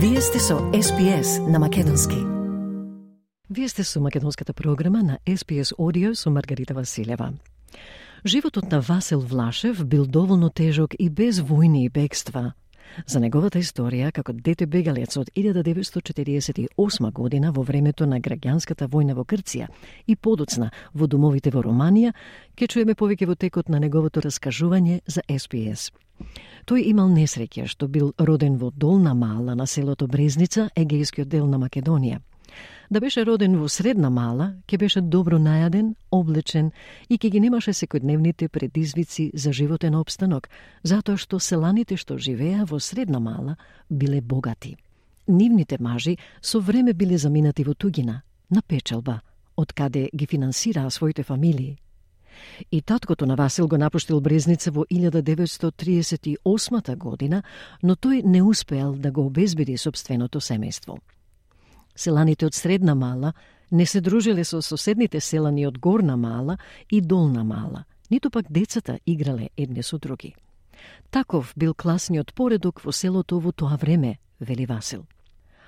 Вие сте со SPS на Македонски. Вие сте со македонската програма на SPS Audio со Маргарита Василева. Животот на Васил Влашев бил доволно тежок и без војни и бегства. За неговата историја како дете бегалец од 1948 година во времето на граѓанската војна во Грција и подоцна во домовите во Романија, ке чуеме повеќе во текот на неговото раскажување за СПС. Тој имал несреќа што бил роден во Долна Мала на селото Брезница, егејскиот дел на Македонија. Да беше роден во Средна Мала, ќе беше добро најаден, облечен и ќе ги немаше секојдневните предизвици за животен обстанок, затоа што селаните што живеа во Средна Мала биле богати. Нивните мажи со време биле заминати во тугина, на печалба, од каде ги финансираа своите фамилии. И таткото на Васил го напуштил Брезница во 1938 година, но тој не успеал да го обезбеди собственото семејство. Селаните од Средна Мала не се дружиле со соседните селани од Горна Мала и Долна Мала, ниту пак децата играле едни со други. Таков бил класниот поредок во селото во тоа време, вели Васил.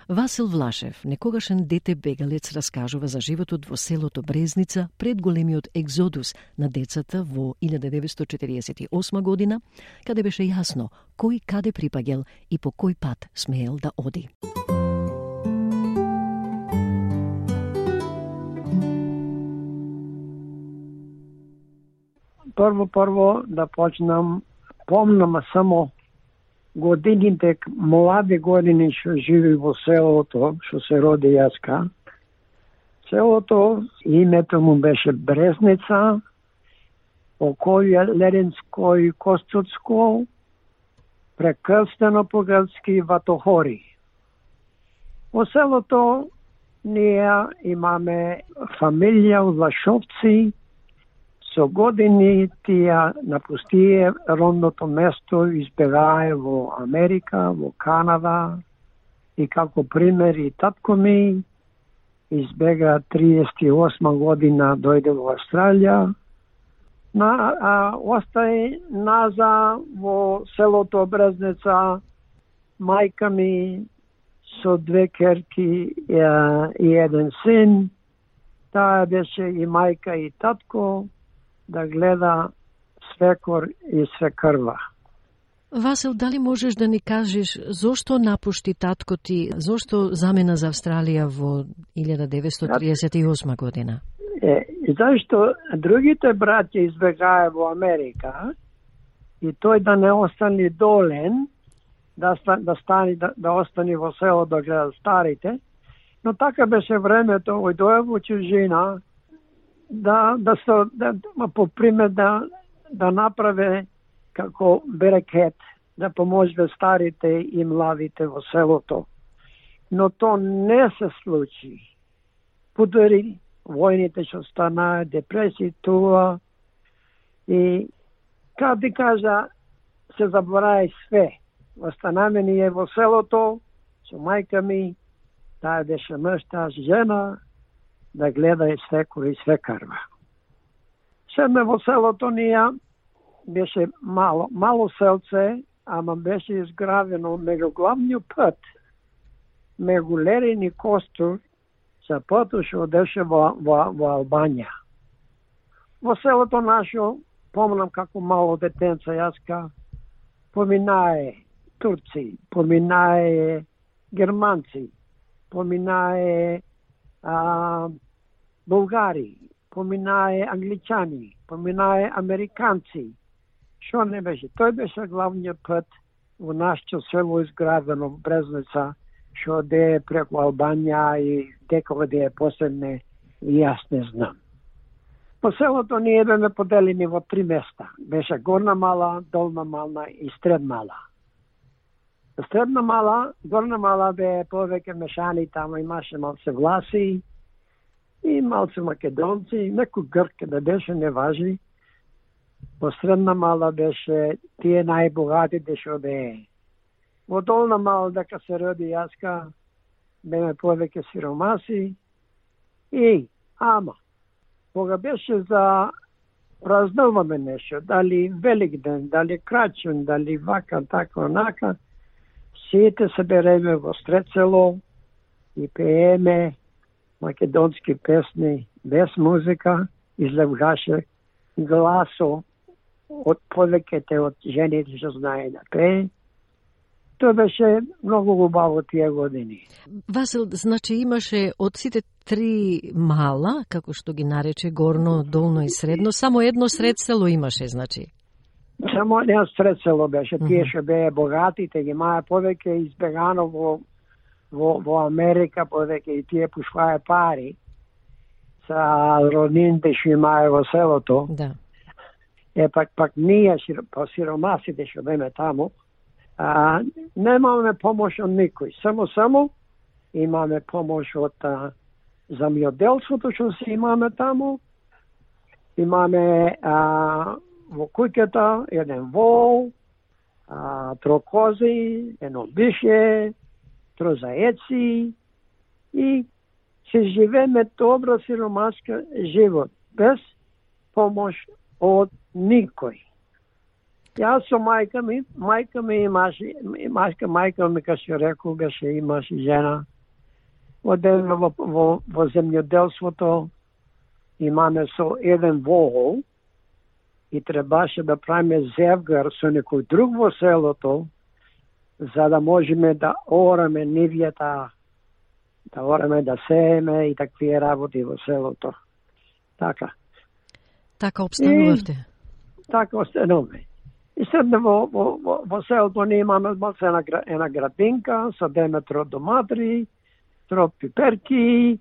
Васил Влашев, некогашен дете бегалец, раскажува за животот во селото Брезница пред големиот екзодус на децата во 1948 година, каде беше јасно кој каде припагел и по кој пат смеел да оди. Прво, прво да почнам, помнам само годините, млади години што живи во селото, што се роди јаска. Селото, името му беше Брезница, околје Леренско и Костуцко прекрстено по грцки Ватохори. Во селото ние имаме фамилија од Лашовци, Со години тие напустие родното место, избегае во Америка, во Канада. И како пример и татко ми избега 38 година дојде во Австралија, на, а, остај наза во селото Брезница, мајка ми со две керки и, и еден син, таа беше и мајка и татко, да гледа свекор и свекрва. Васил, дали можеш да ни кажеш зошто напушти татко ти, зошто замена за Австралија во 1938 година? Е, зашто другите браќа избегае во Америка и тој да не остани долен, да, да, стани, да, да остани во село да гледа старите, но така беше времето, ој доја во чужина, да да се да, по пример да да направе како берекет да поможе старите и младите во селото. Но то не се случи. Подари војните што станаа, депресија, тоа и како да кажа, се забораи све. Останаме ние во селото, со мајка ми, таа беше мъж, таа жена, да гледа и свекор и свекарва. Седме во селото ние беше мало, мало селце, ама беше изгравено меѓу главниот пат, меѓу Лерин и Костур, за патот што одеше во, во, во Албанија. Во селото нашо, помнам како мало детенца јаска, поминае турци, поминае германци, поминае а, Булгари, поминае англичани, поминае американци. Што не беше? Тој беше главниот пат во нашето село изградено в Брезница, што де е преку Албанија и декога де е последне, и јас не знам. По селото ние беме поделени во три места. Беше Горна Мала, Долна Мала и средна Мала. Средна мала, горна мала бе повеќе мешани, тамо имаше малце власи и малце македонци, некој грк да беше, не важи. Во средна мала беше тие најбогатите што бе. Во долна мала дека се роди јаска, беме повеќе сиромаси и, ама, кога беше за празнуваме нешто, дали Велик ден, дали Крачун, дали вака, така, онака, сите се береме во Стрецело и пееме македонски песни без музика, излегаше гласо од повеќето од жените што знае да пее. Тоа беше многу убаво тие години. Васил, значи имаше од сите три мала, како што ги нарече горно, долно и средно, само едно средсело имаше, значи? Само едно средсело беше, тие што беа богатите, ги маа повеќе избегано во, во, во Америка, повеќе и тие пушвае пари са роднините што имае во селото. Да. Е, пак, пак ние, по сиромасите што беме таму, а, немаме помош од никој. Само, само имаме помош од а, замјоделството што се имаме таму. Имаме а, во куќата еден вол, а, трокози, едно бише, трозаеци и се живееме добро сиромашка живот, без помош од никој. Јас со мајка ми, мајка ми имаше, мајка, мајка ми како што се имаше жена. Одевме во, во, во земјоделството, имаме со еден вол, и требаше да правиме зевгар со некој друг во селото, за да можеме да ораме нивјата, да ораме да сееме и такви работи во селото. Така. Така обстанувавте? И, така обстануваме. И седне во, во, во, во селото ние имаме малце една, една градинка, садеме тро доматри, тро пиперки,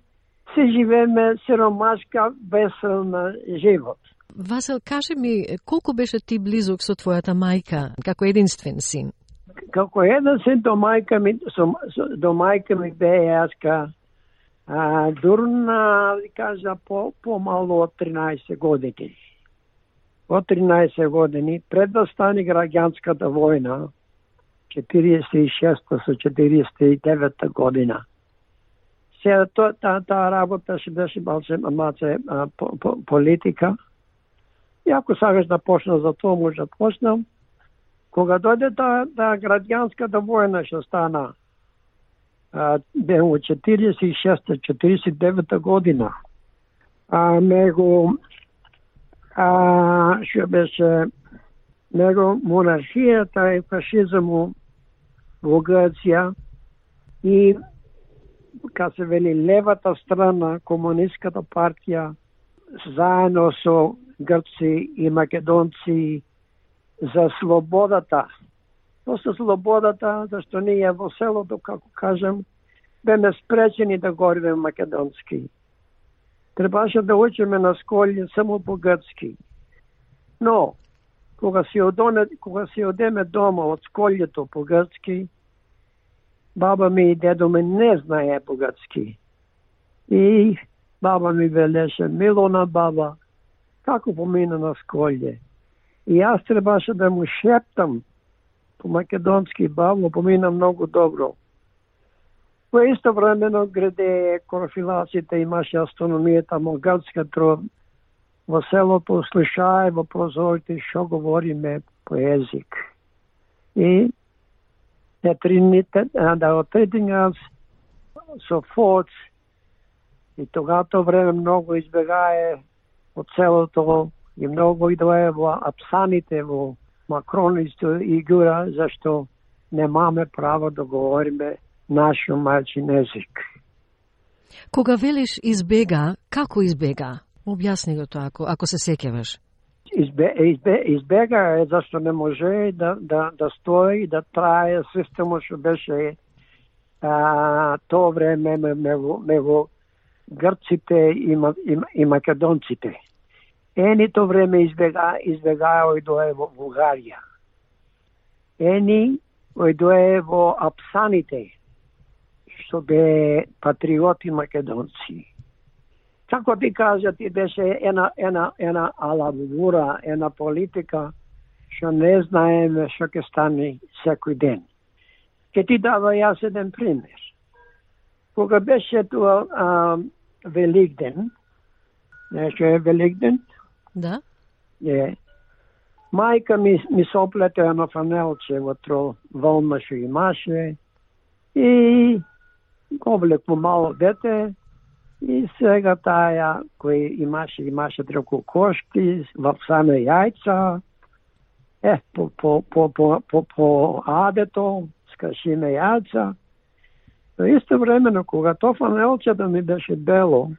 се живееме сиромашка, веселна живот. Васел, кажи ми, колку беше ти близок со твојата мајка, како единствен син? Како еден син до мајка ми, со, со, до мајка ми бе јаска, а, дурна, кажа, по, помало од 13 години. Од 13 години, пред да стане граѓанската војна, 46 со 49 година. Сега таа та, та работа се беше малце, малце а, по, по, политика, И ако сакаш да почна за тоа, може да почнам. Кога дојде да, да градјанската војна што стана, бе во 46-49 година, а него а, што беше него монархијата и фашизму во Грција и ка се вели левата страна, комунистската партија, заедно со грци и македонци за слободата. После слободата, зашто ние во селото, како кажам, беме спречени да говориме македонски. Требаше да учиме на школи само по грцки. Но, кога си, одоне, кога си одеме дома од школјето по грцки, баба ми и дедо ми не знае по грцки. И баба ми велеше, Милона баба, како помина на сколје. И јас требаше да му шептам по македонски бавно, помина многу добро. Во исто времено граде корфилаците имаше астрономијата Молгатска трон. Во селото слушае во прозорите што говориме по език. И на трините, да отредингас со фоц и тогато време многу избегае од целото и многу идоe во апсаните во Макрон и Гура, зашто немаме право да говориме нашо мајчин език. Кога велиш избега, како избега? Објасни го тоа, ако, ако се сеќаваш. Избе, избе, избега е зашто не може да, да, да стои и да трае системот што беше а, тоа време мево, мево грците и, и, и македонците. Ени то време избега, избегаја ојдое во Бугарија. Ени ојдое во Апсаните, што бе патриоти македонци. Како ти кажа, ти беше една, една, една алабура, една политика, што не знаеме што ќе стане секој ден. Ке ти дава јас еден пример. Кога беше тоа Великден, нешто е Великден? Да. Е. Мајка ми, ми се оплете едно фанелче во тро волна што имаше и го облеку мало дете и сега таја кој имаше имаше треку кошки во саме јајца е по по по по по, по адето скашиме јајца Но исто времено кога тоа фанелче да ми беше бело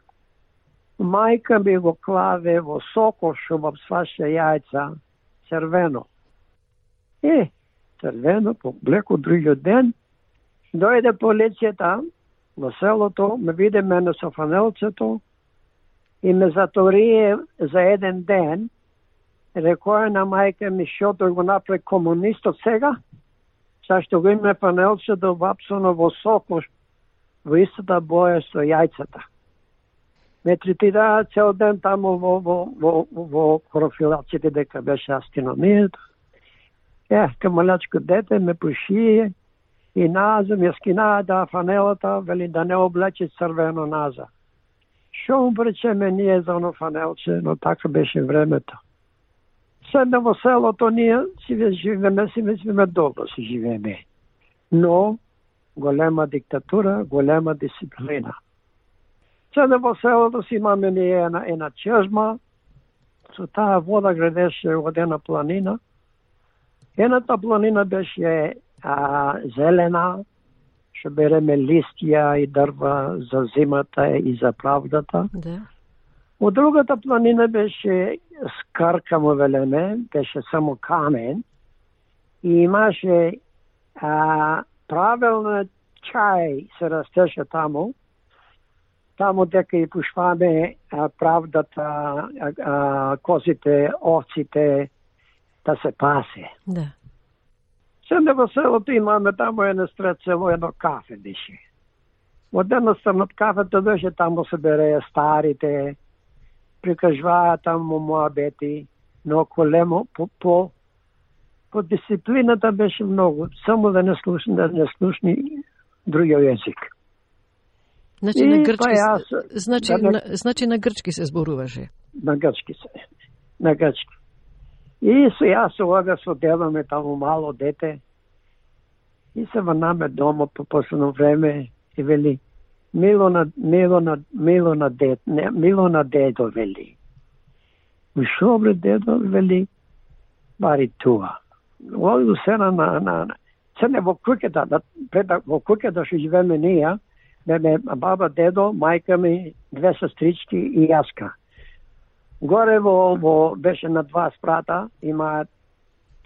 мајка ми го клаве во сокошо во сваше јајца црвено. Е, црвено, по блеко другиот ден, дојде полицијата во селото, ме виде мене со фанелцето и ме заторие за еден ден. Рекоја на мајка ми шото го направи комунистот сега, зашто го имаме панелце да вапсано во соко во истата боја со јајцата ме третира да, цел ден таму во, во, во, во профилаците дека беше астиномијата. Е, камалачко дете ме пуши и назам ми скинаа да фанелата, вели да не облече црвено назад. Шо му пречеме ние за оно фанелче, но така беше времето. Седна во селото ние си живееме, си живееме добро си живееме. Но голема диктатура, голема дисциплина. Сега во селото си имаме ние една, една чежма, со таа вода градеше од една планина. Едната планина беше а, зелена, што береме листија и дрва за зимата и за правдата. Да. Од другата планина беше скаркамо велеме, беше само камен и имаше а, правилно чај се растеше таму таму дека и пушваме а, правдата, а, а, козите, овците, да се пасе. Да. Седне во селото имаме таму едно стред село, едно кафе беше. Од една страна од кафето беше таму се береја старите, прикажваа таму моабети, но колемо по, по, по дисциплината беше многу, само да не слушни, да не слушни другиот јазик. Значи И на па грчки јас, значи да, на, значи на грчки се зборуваше. на грчки се, на грчки. И со јас се ова со деламе таму мало дете. И се врнаме дома по последно време и вели мило на мило на мило на дед, не, мило на дедо вели. У шобре дедо вели бари туа. Оду се на на на се не во куќата, да, да пред да- во куќата да што живееме ние, да бебе баба, дедо, мајка ми, две сестрички и јаска. Горе во, во беше на два спрата, има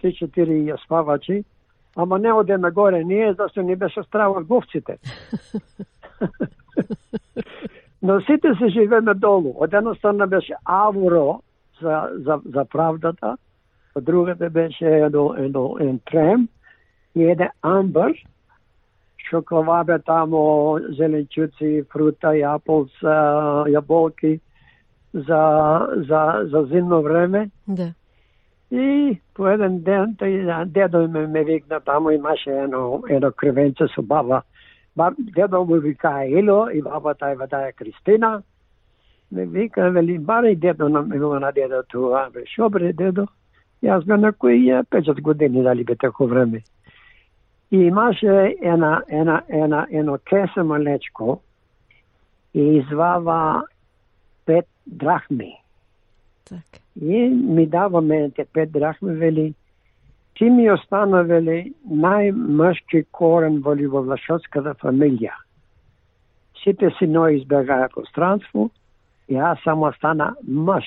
три-четири спавачи, ама не одеме горе ние, зашто не беше страх од говците. Но сите се живеме долу. Од една страна беше Авро за, за, за правдата, од другата беше едно, едно, еден трем и еден амбар, што клавабе тамо зеленчуци, фрута, јаполц, јаболки за, за, за зимно време. Да. И по еден ден тој дедо ме, ме викна таму имаше едно едно кревенце со баба. баб дедо му вика ело и бабата е вадаја Кристина. Ме вика, вели, бари дедо на на дедо тоа. Бе, шо бре дедо? Јас бе на кои ја 50 години дали бе тако време. И имаше една, една, една, едно кесе малечко и извава пет драхми. Така. И ми дава мене те пет драхми, вели, ти ми остана, вели, најмъжки корен во Ливовлашотската фамилија. Сите синои избегаја по странство и јас само остана мъж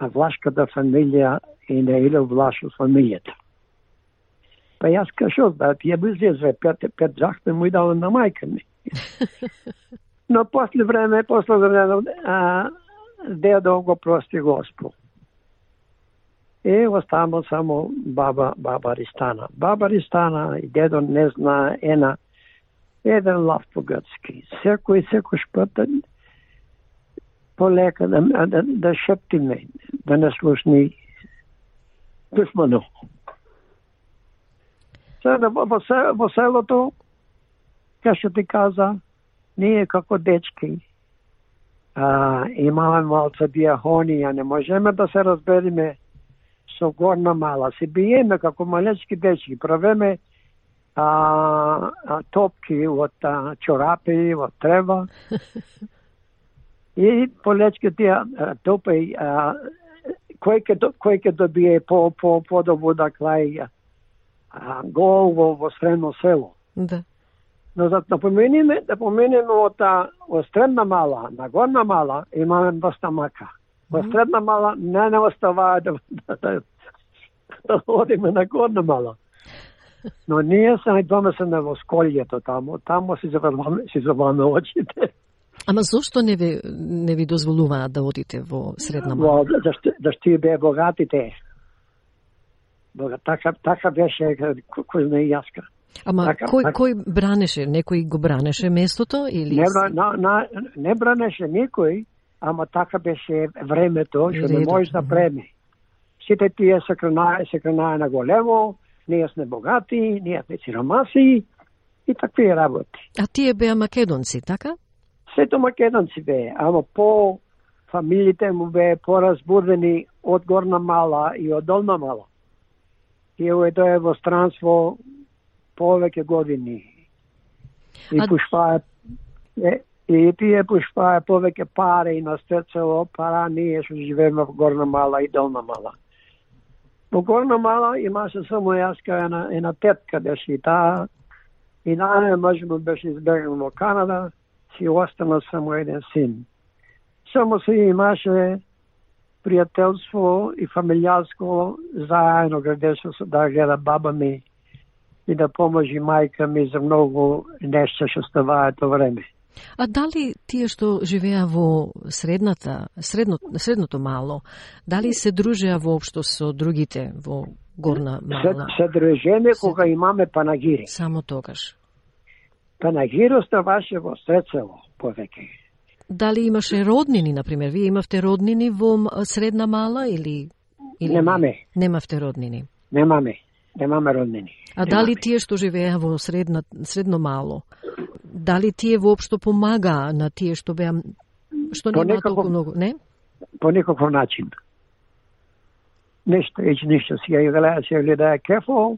на влашката фамилија и на Ило Влашо фамилијата. Па јас кажу, да, тие би зезве пет, пет драхми му и дала на мајка ми. Но после време, после време, а, дедо го прости Господ. И останал само баба, баба Ристана. Баба Ристана и дедо не зна ена, еден лав по грцки. Секој, секој пат да, полека да, да, да шепти ме, да не слушни писмено. Сега во, во, во селото, кај што ти каза, ние како дечки, а, имаме малце диахонија, не можеме да се разбериме со горна мала. Се биеме како малечки дечки. Правеме а, а, топки од а, чорапи, од трева. И полечки тие топи, а, кој ке, кој ке добие по по подобу да клај гол во, во средно село. Да. Но да помениме, да помениме од, од средна мала на горна мала имаме доста мака. Во средна мала не не оставаа да, да, да, да одиме на горна мала. Но ние се најдваме се на во сколјето тамо, тамо си заврваме, си заврваме очите. Ама зошто не ви, не ви дозволуваат да одите во средна мала? Во, зашто, зашто и бе богатите. Бога, така, така беше кој не јаска. Ама Така, кој, така. кој бранеше? Некој го бранеше местото или Не, на, на, не бранеше никој, ама така беше времето, што не можеш да преме. Сите тие се кренае, се кренае на големо, ние сме богати, ние сме сиромаси и такви работи. А тие беа македонци, така? Сето македонци бе, ама по фамилите му бе поразбудени од Горна Мала и од Долна Мала. Тие уедоe во странство повеќе години. И А- пушпаа е, и тие пушпаа повеќе пари на стецело, пара ние што живееме во Горна Мала и Долна Мала. Во Горна Мала имаше само јаска една, една тетка беше и таа и наје можеме беше избегнал во Канада, си остана само еден син. Само се имаше пријателство и фамилијарско заедно градеше се да гледа баба ми и да поможи мајка ми за многу нешто што ставаа тоа време. А дали тие што живеа во средната, средно, средното мало, дали се дружеа воопшто со другите во горна Се, мала? се дружеме кога имаме панагири. Само тогаш. Панагири оставаше во Срецево повеќе. Дали имаше роднини, например? Вие имавте роднини во средна мала или... или не? Немаме, Немавте роднини. немаме, немаме роднини. А дали тие што живеа во средна, средно мало, дали тие воопшто помагаа на тие што беа што По нема некаков- толку многу, не? по никаков начин. Нешто, еќе ништо. Си ја гледа, ја гледа кефо,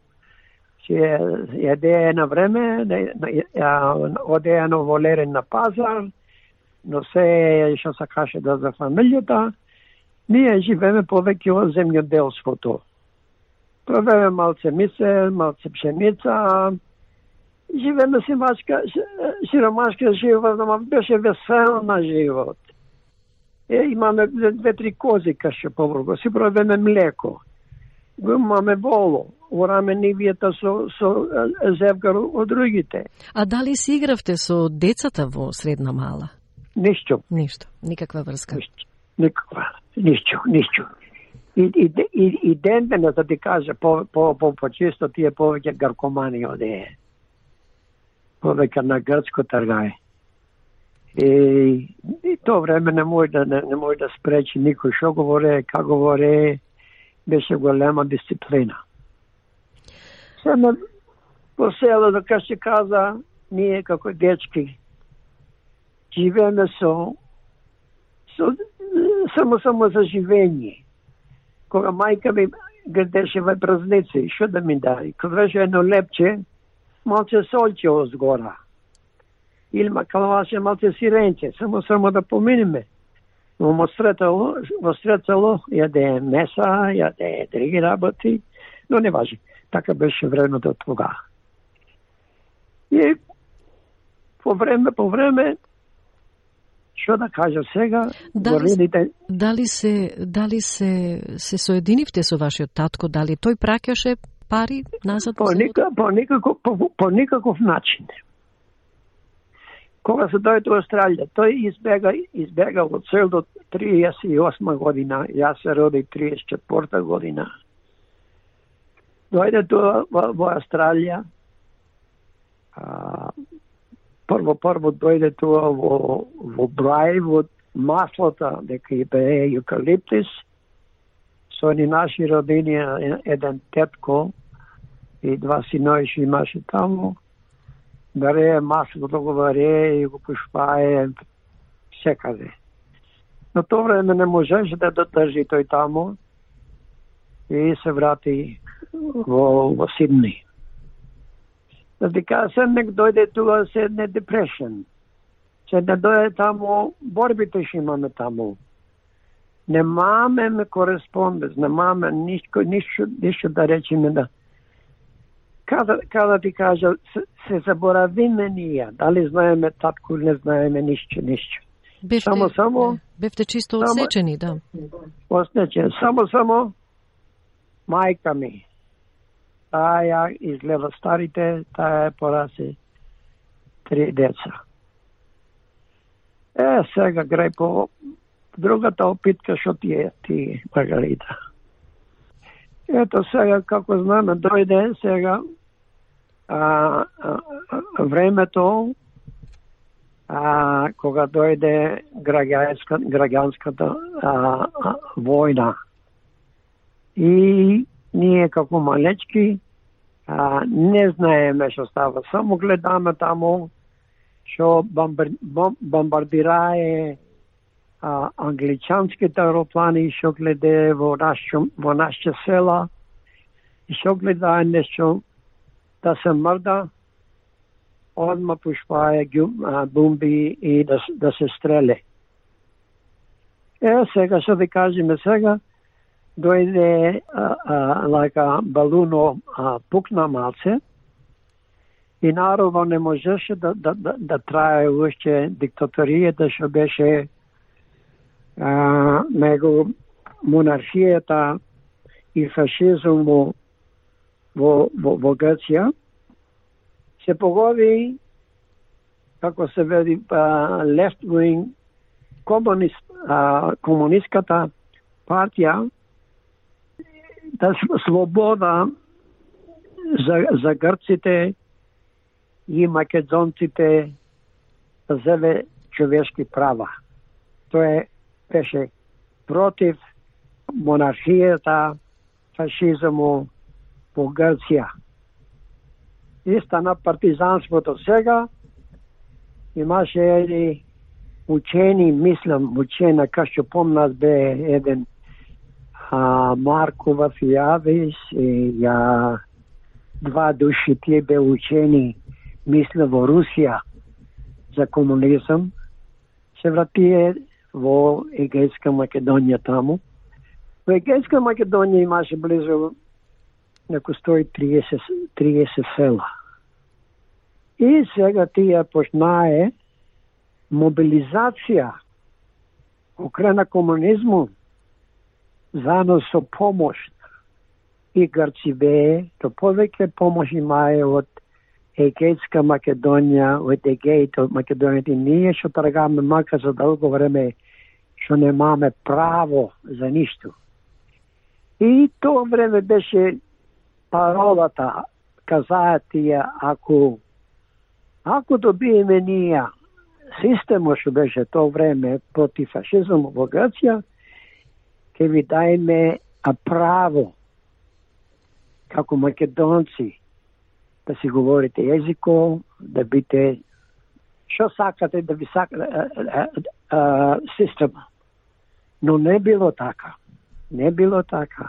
си ја јадеа на време, одеа на волерен на пазар, но се што се каше да за фамилијата, ние живееме повеќе од земјоделството. Правеме малце мисе, малце пшеница, живееме симашка, сиромашка живот, ама беше весел на живот. Е, имаме две- две-три кози каше побрго, си правиме млеко. Го имаме воло, ораме нивијата со, со зевгар од другите. А дали си игравте со децата во средна мала? Ништо, Ништо, никаква врска. ништо, никаква, ништо, ништо. И, и, и, и ден денес да ти кажа, по, по, по, по често тие повеќе гаркомани одее. Повеќе на грцко тргај. И, и тоа време не може да не, не може да спречи никој што говоре, како говоре, беше голема дисциплина. Само во село, да се каза, ние како дечки живееме со, со само само за живење. Кога мајка ми гледаше во празници, што да ми даде? Кога беше едно лепче, малце солче озгора. Или макалваше малце сиренче, само само да поминиме. Но во сретало, во сретало јаде меса, јаде други работи, но не важи. Така беше времето тога. И по време, по време, што да кажам сега, Дали- годините Дали се дали се се соединивте со вашиот татко, дали тој праќаше пари назад По, ника, по, никаков, по, по никаков начин. Кога се дојде во Австралија, тој избега, избега од цел до 38 година, јас се родих 34 година. Дојде тоа во, во Австралија, прво прво дојде тоа во, во Брај, во маслата, дека и бе евкалиптис, со ни наши родини, еден тетко, и два синови имаше таму, да бере маслото да го бере и го пушпае секаде. Но тоа време не можеше да додржи тој таму и се врати во, во Сидни. Да ти кажа, се нек дојде тука, се не депрешен. Се не дојде таму, борбите ще имаме таму. Немаме кореспонденц, немаме нишко, ништо, ништо да речеме да Када, када ти кажа, се, се заборавиме ние, дали знаеме татко или не знаеме ништо, ништо. Бевте, Само, само, бевте чисто одсечени, да. Оснече, само, само, мајка ми, таа изгледа старите, таа е пораси три деца. Е, сега грај по другата опитка што ти е ти, Маргарита. Ето сега, како знаме, дојде сега а, а, а, времето а, кога дојде граѓанска, граѓанската а, а, војна. И ние како малечки а, не знаеме што става, само гледаме таму што бомбар, бом, бомбардирае а, англичанските аероплани што гледе во нашо во нашите села и што гледае нешто да се мрда одма пушпае бомби и да, да се стреле. Е, сега што ви кажеме сега, дојде лака балуно а, пукна малце и наравно не можеше да, да, да, да трае уште диктаторијата да што беше а, него монархијата и фашизму во, во, во Грција се погоди како се веди left wing комунист, комунистката партија да слобода за, за грците и македонците да зеле човешки права. Тоа беше против монархијата, фашизму во Грција. И стана партизанството сега, имаше едни учени, мислам, учена, кај што помнат бе еден а, Маркова Фијавис и ја два души тие бе учени мисле во Русија за комунизам се вратие во Егејска Македонија таму. Во Егејска Македонија имаше близу неко 130, 30 села. И сега тие почнае мобилизација окрена комунизму заедно со помош и Грцибе, то повеќе помош имае од Егејска Македонија, од Егејт, од Македонија, и ние што трагаме мака за долго време, што немаме право за ништо. И тоа време беше паролата, казаат тие, ако ако добиеме ние системот што беше тоа време против фашизмот во Грција, ќе ви дајме право како македонци да си говорите езико, да бите што сакате да ви сакате система. Но не било така. Не било така.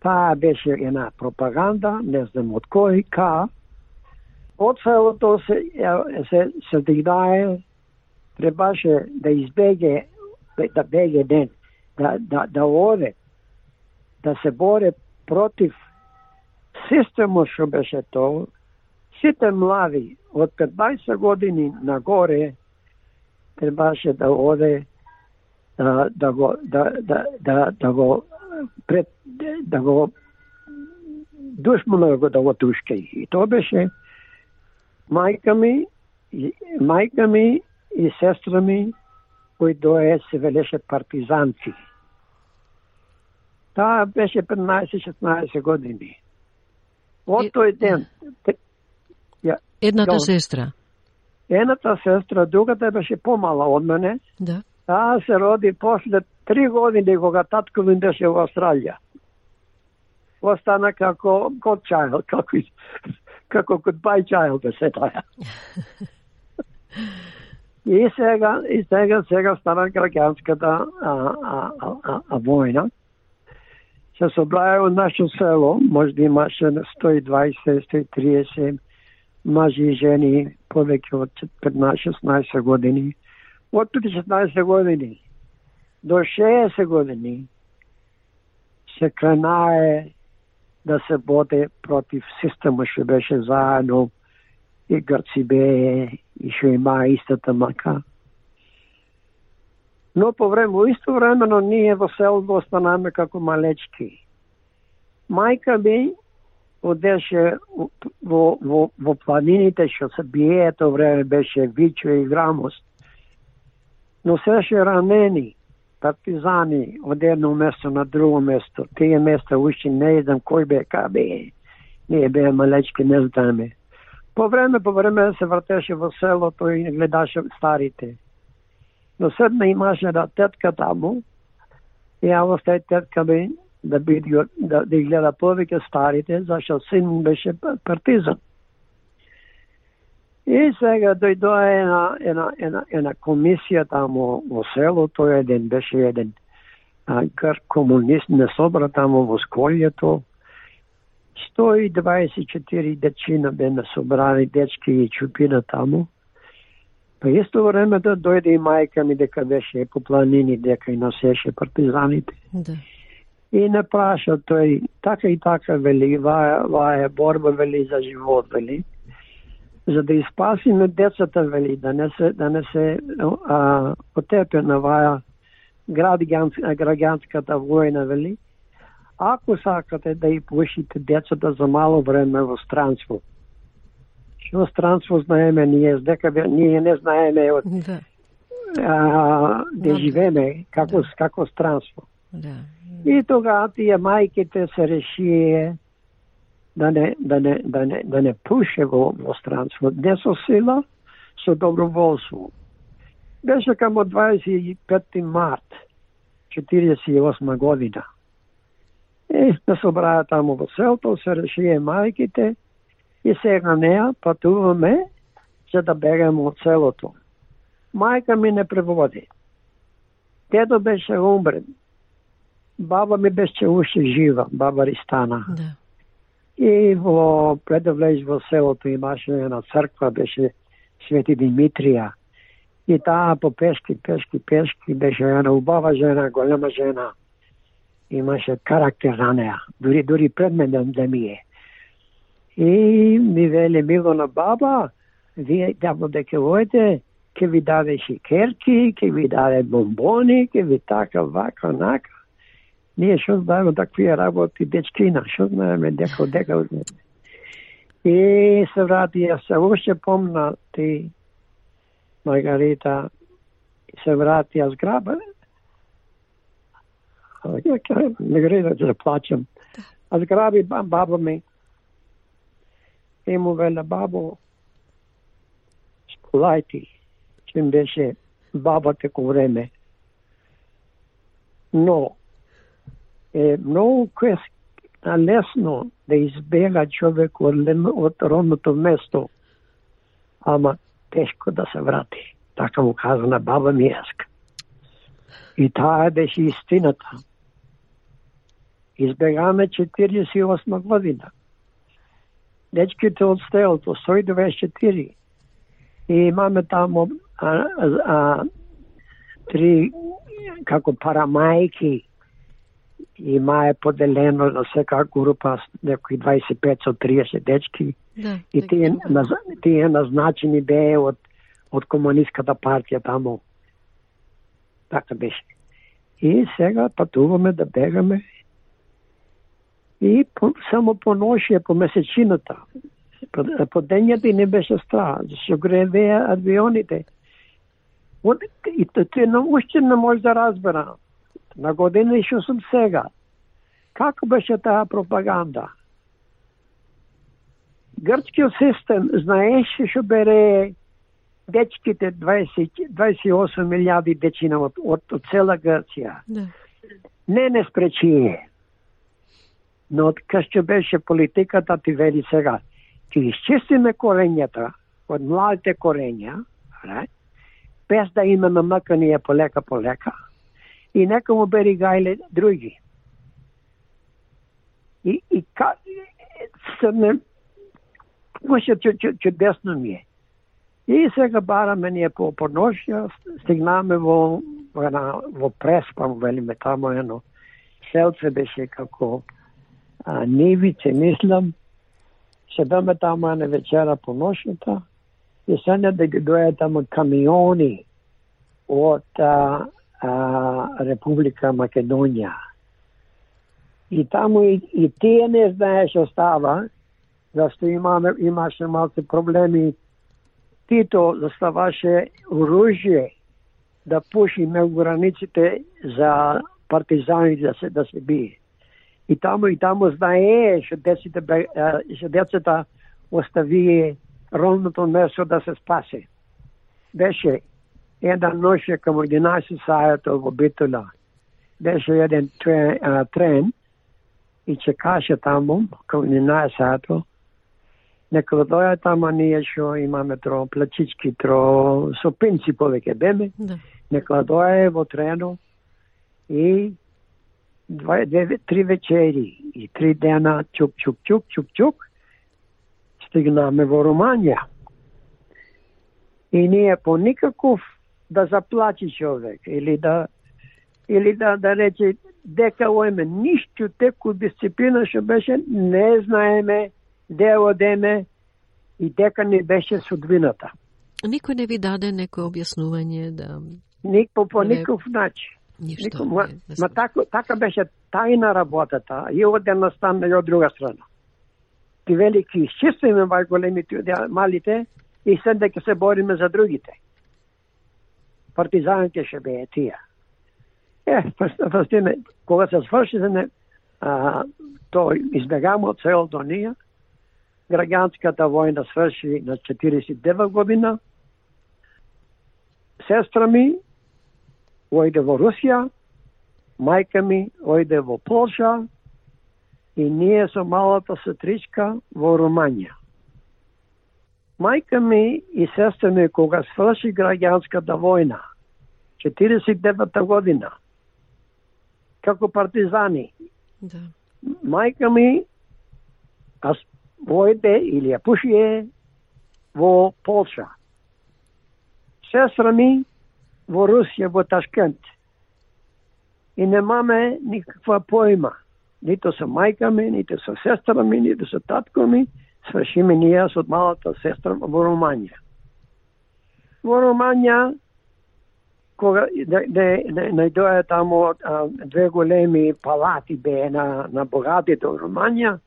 Таа беше една пропаганда, не знам од кој, ка. Од целото се, се, се дигнае, требаше да избеге, да беге ден да, да, да оде, да се боре против системот што беше тоа, сите млади од 15 години нагоре требаше да оде да, да го да, да, да, да го пред да го душмано го да го тушка И тоа беше мајка ми, мајка ми и сестра ми кои дое се велеше партизанци. Таа беше 15-16 години. Од тој ден... Ја, Едната ја, сестра? Едната сестра, другата беше помала од мене. Да. Таа се роди после три години кога татко ми беше во Австралија. Остана како godchild, како, како goodbye child, да се таа. и сега, и сега, сега стана граѓанската а, а, а, а, а војна се собрае во нашето село, може да имаше 120-130 мажи и жени, повеќе од 15-16 години. Од 15 години до 60 години се кренае да се боде против система што беше заедно и Грци бе и што има истата мака. Но по време, исто времено ние во селото останаме како малечки. Мајка ми одеше во, во, во планините што се бие, то време беше Вичо и Грамост. Но сеше ранени партизани од едно место на друго место. Тие места уште не едам кој бе, ка бе. Ние бе малечки, не знаме. По време, по време се вратеше во селото и гледаше старите. Но седна имаше една тетка таму, и ја тај тетка ми да биде да, да гледа повеќе старите, зашто син беше партизан. И сега дојдоа една, една, една, една комисија таму во селото, еден беше еден а, грк комунист, не собра таму во сколјето. 124 дечина бе собрани дечки и чупина таму. Па исто време да дојде и мајка ми дека беше по планини, дека и носеше партизаните. Да. И не праша тој, така и така вели, ваа, ваа е борба вели за живот, вели за да испасиме децата, вели, да не се, да не се а, потепе на ваја граѓанската војна, вели, ако сакате да и пушите децата за мало време во странство, што странство знаеме ние, дека ние не знаеме од да. а, да живееме како, да. како странство. Да. И тога тие мајките се решие да не, да не, да не, да не пуше во, во странство, не со сила, со доброволство. Беше камо 25 март 48 година. И се собраа таму во селто, се решие мајките и сега неа патуваме за да бегаме од селото. Мајка ми не преводи. Дедо беше умрен. Баба ми беше уште жива, баба Ристана. Да. И во пред да влез во селото имаше една црква, беше Свети Димитрија. И таа по пешки, пешки, пешки беше една убава жена, голема жена. Имаше карактер на неа. Дури, дури пред мен да, да ми е. И ми вели Милона баба, вие давно дека војте, ке ви даде шикерки, ке ви даде бомбони, ке ви така, вака, нака. Ние што знаеме такви работи дечкина, што знаеме дека дека И се врати, јас се уште помна ти Маргарита се врати, јас граба. Маргарита ќе да плачам. Аз граби баба ми му веле бабо сполајти, чим беше бабата теко време. Но е многу лесно да избега човек од, од родното место, ама тешко да се врати. Така му каза на баба ми. И таа беше истината. Избегаме 48 година. Дечките од стелото, 124. И имаме тамо а, а, три како парамајки има е поделено на сека група некои 25 со 30 дечки да, и тие, наз, тие назначени бе од од комунистската партија тамо. Така беше. И сега патуваме да бегаме и по, само по ношија, по месечината. По, по дењата и не беше страх, зашто гревеа авионите. И тоа не, уште не може да разбера на година и што сум сега. Како беше таа пропаганда? Грчкиот систем знаеше што бере дечките 20, 28 милиарди дечина од, од, од цела Грција. Да. Не не спречие. Но кај што беше политиката ти вели сега, ќе изчистиме корењата од младите корења, без да имаме маканија полека полека, и нека му бери гајле други. И, и ка, се не, може чудесно ми е. И сега бараме ние по подношја, стигнаме во, во, во Преспам, велиме тамо едно селце беше како а, Нивице, мислам. Седаме тама на вечера по ношата и сега да ги дојат тама камиони од а, а, Република Македонија. И таму и, и тие не знаеш што става, зашто имаме, имаше малце проблеми. Тито заставаше оружје да пуши меѓу границите за партизани да се, да се бие. И таму и таму знае што деците, што децата оставие ровното место да се спасе. Беше една ноќе към 11 сајата во Битола. Беше еден трен, а, трен и чекаше таму към 11 сајата. Нека доја таму ние што имаме тро плачички, тро со пинци повеќе беме. Да. Нека доја во трено и два, две, три вечери и три дена чук, чук, чук, чук, чук, стигнаме во Руманија. И ние по никаков да заплачи човек или да или да да рече дека оеме ништо теку дисциплина што беше не знаеме де одеме и дека не беше судбината. Никој не ви даде некој објаснување да Нико по никаков начин. Ништо. ма, ма така, така беше тајна работата, и од една страна и од друга страна. Ти велики изчистваме вај големите, малите, и се дека се бориме за другите. Партизаните ще беа тие. Е, фастиме, кога се сврши за не, а, то избегамо од целото ние, граѓанската војна сврши на 49 година, сестра ми ојде во Русија, мајка ми ојде во Полша и ние со малата сестричка во Руманија. Мајка ми и сестра ми кога сврши граѓанската војна, 49 година, како партизани, да. мајка ми аз војде или ја пушие во Полша. Сестра ми во Русија, во Ташкент. И немаме никаква појма. Нито со мајка ми, нито со сестра ми, нито со татко ми. Свршиме ние со малата сестра во Руманија. Во Руманија, кога да, да, да, најдоја таму а, две големи палати бе на, на богатите во Руманија,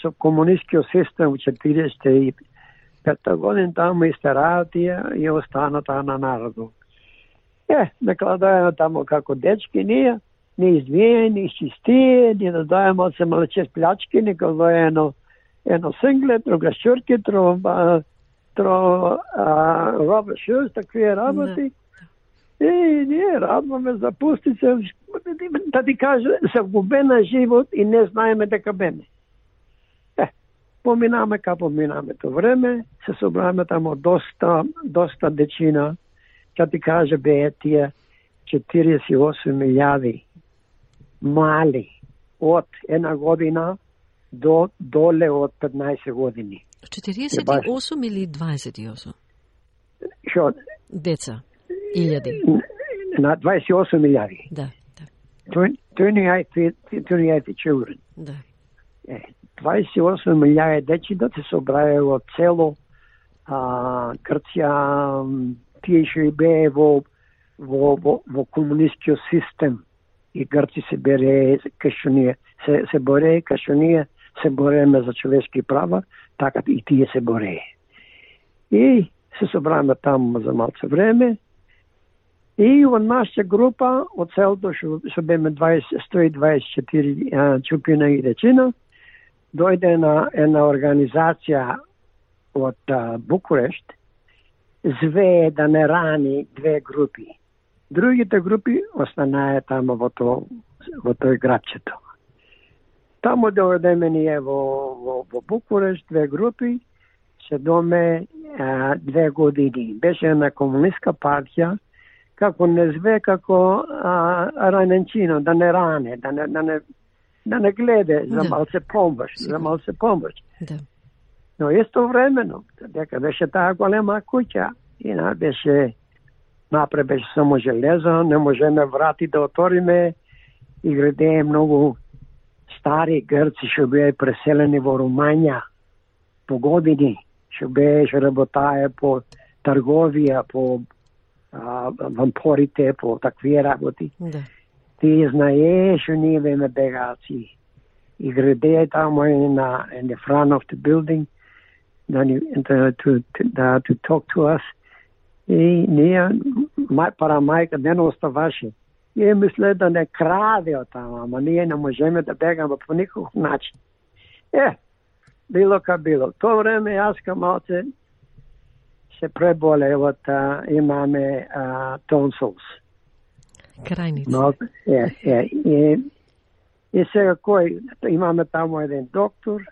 со комунистскиот систем во 45 година таму истераат тие и остана таа на народот. Е, накладајаме тамо како дечки ние, не извиени, чистие, ни да дајаме од се малече плячки, ни да едно, едно синглет, друга шурки, тро, тро роба шуз, такви работи. И ние радваме за пустице, да ти кажа, се вгубена живот и не знаеме дека беме. Е, поминаме ка поминаме то време, се собраме тамо доста, доста дечина, ќе ти кажа бе тие 48 милијади мали од една година до доле од 15 години. 48 или 28? Шо? Деца, илјади. На 28 милијади. Да, да. 28, 28 children. Да. Е, 28 милијади дечи да се собраја од цело а, Грција, тие што и во, во, во, во комунистичкиот систем и Грци се бере кај ние се, се боре, кај ние се бореме за човешки права, така и тие се боре. И се собраме таму за малце време. И во нашата група, од целото што, што беме 20, 124 чупина и речина, дојде на една организација од Букурешт, звее да не рани две групи. Другите групи останае тамо во, то, во тој градчето. Тамо дојдеме ние во, во, во Букуреш, две групи, се доме а, две години. Беше на комунистка партија, како не зве како а, раненчино, да не ране, да не, да не да не гледа за Да. малце помош, за малце помош. Да. Но исто времено, дека беше таа голема куќа, и на беше напред беше само железо, не можеме врати да отвориме и градее многу стари грци што беа преселени во Румања по години, што беше работае по трговија, по а, вампорите, по такви работи. Да. Ти знаеш што ние беме бегаци. И градее тамо in, uh, in to, да, to talk to us. И ние, пара мајка не оставаше. Ние мисле да не краде од тама, ама ние не можеме да бегаме по никаков начин. Е, било ка било. То време јас ка малце се преболе од имаме а, tonsils. Крајници. Но, е, е, и, и сега кој, имаме таму еден доктор,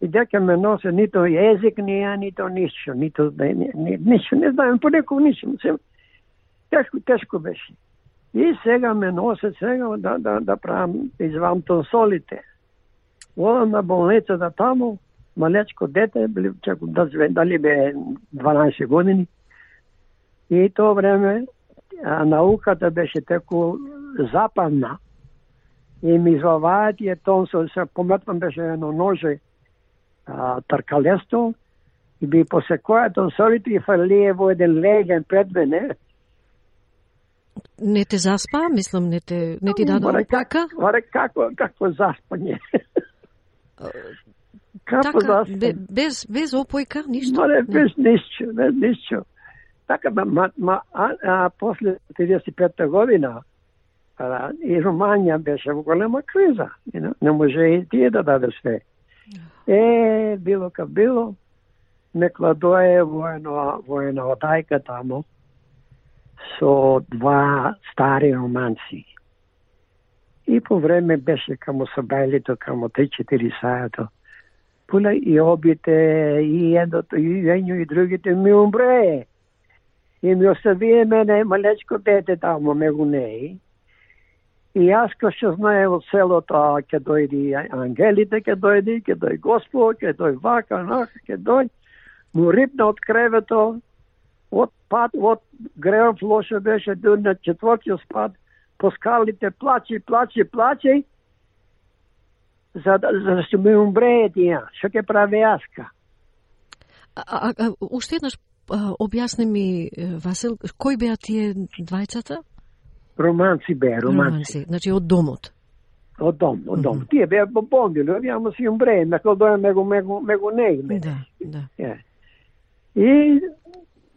и дека ме носе нито језик ја, нито ништо, нито, да ни, ни, ништо, не знаем по некој ништо. Се, тешко, тешко беше. И сега ме носе сега да, да, да правам, извам тонсолите. Одам на болницата таму, малечко дете, били, чако да зве, дали бе 12 години. И тоа време а, науката беше теку западна. И ми изваваат е тонсол, се пометвам беше едно ноже, таркалесто, и би посекоја тонсолите и фалие во еден леген пред мене. Не те заспа, мислам, не те, не ти даде Баре, опака? Варе, како, какво заспање? како Така, заспање? бе, без, без опојка, ништо? Не. без ништо, без ништо. Така, ма, ма, а, а, после 35 година, а, и Руманија беше во голема криза. Know? Не може и тие да даде све. Е, било ка било, ме кладое во една, во една одајка тамо со два стари романци. И по време беше камо сабајлито, камо 3-4 сајато. Пула и обите, и едното, и едно, и другите ми умре. И ми оставие мене малечко дете тамо, мегу неи. И јас кој што знае во селото, а, ќе дојди ангелите, ќе дојди, ќе дојди Господ, ќе дојди вака, нах, ќе дојди. Му рипна од кревето, од пат, од греов лошо беше, дур на четвртиот спад, по скалите плачи, плачи, плачи, за да, за да се ми умрее тие. Што ќе прави јаска? А, а, а, уште еднаш објасни ми, Васил, кој беа тие двајцата? Романци бе, романци. Значи, од домот. Од дом, од дом. Тие беа бомбили, овие си умрее, мекол доја мегу, мегу, мегу нејме. Да, да. Е. И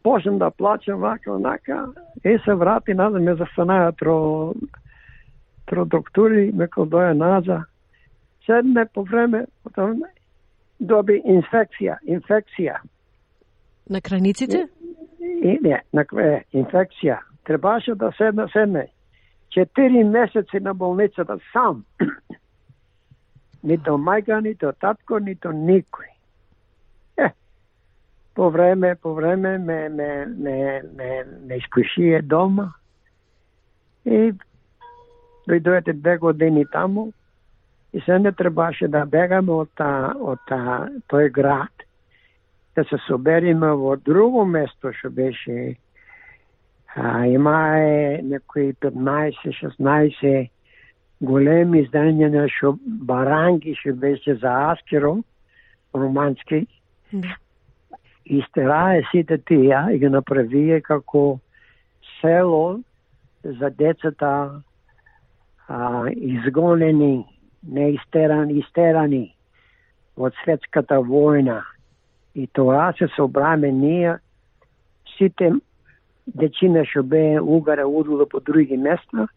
почнам да плачам вака, онака, и се врати назад, ме застанаа тро, тро доктори, ме доја назад. Седне по време, потом доби инфекција, инфекција. На крајниците? И не, на кве, инфекција. Требаше да седна седне. Четири месеци на болницата сам. нито мајка, нито татко, нито никој. Е, по време, по време ме, ме, ме, ме, ме искушие дома и дојдојате две години таму и се не требаше да бегаме од, та, од та, тој град, да се собериме во друго место што беше а, имае некои 15-16 големи издања што баранги што беше за Аскеро, романски, Да. истерае сите тие и ги направие како село за децата а, изгонени, не истерани, истерани од светската војна. И тоа се собраме ние сите дечина што бе угаре удуло по други места,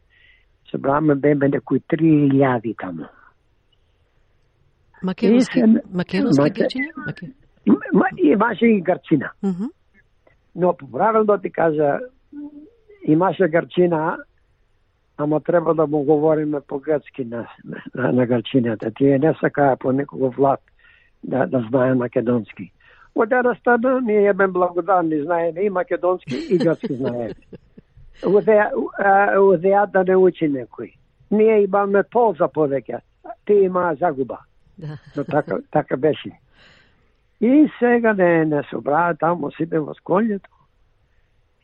собраме беме некои 3000 таму. Македонски, И се- македонски Маке- грчини? Маке... Ма, имаше и гарчина. Мгм. Но правилно ти кажа, имаше гарчина, ама треба да му говориме по грцки на, на, на гарчината. Тие не сакаа по некого влад да, да знае македонски. Од една страна, ние бе благодарни, знаеме и македонски и грцки знаеме. Удеа да не учи некој. Ние имаме полза повеќе. ти има загуба. Да. Но така, така беше. И сега не, не собраа таму сите во сколјето.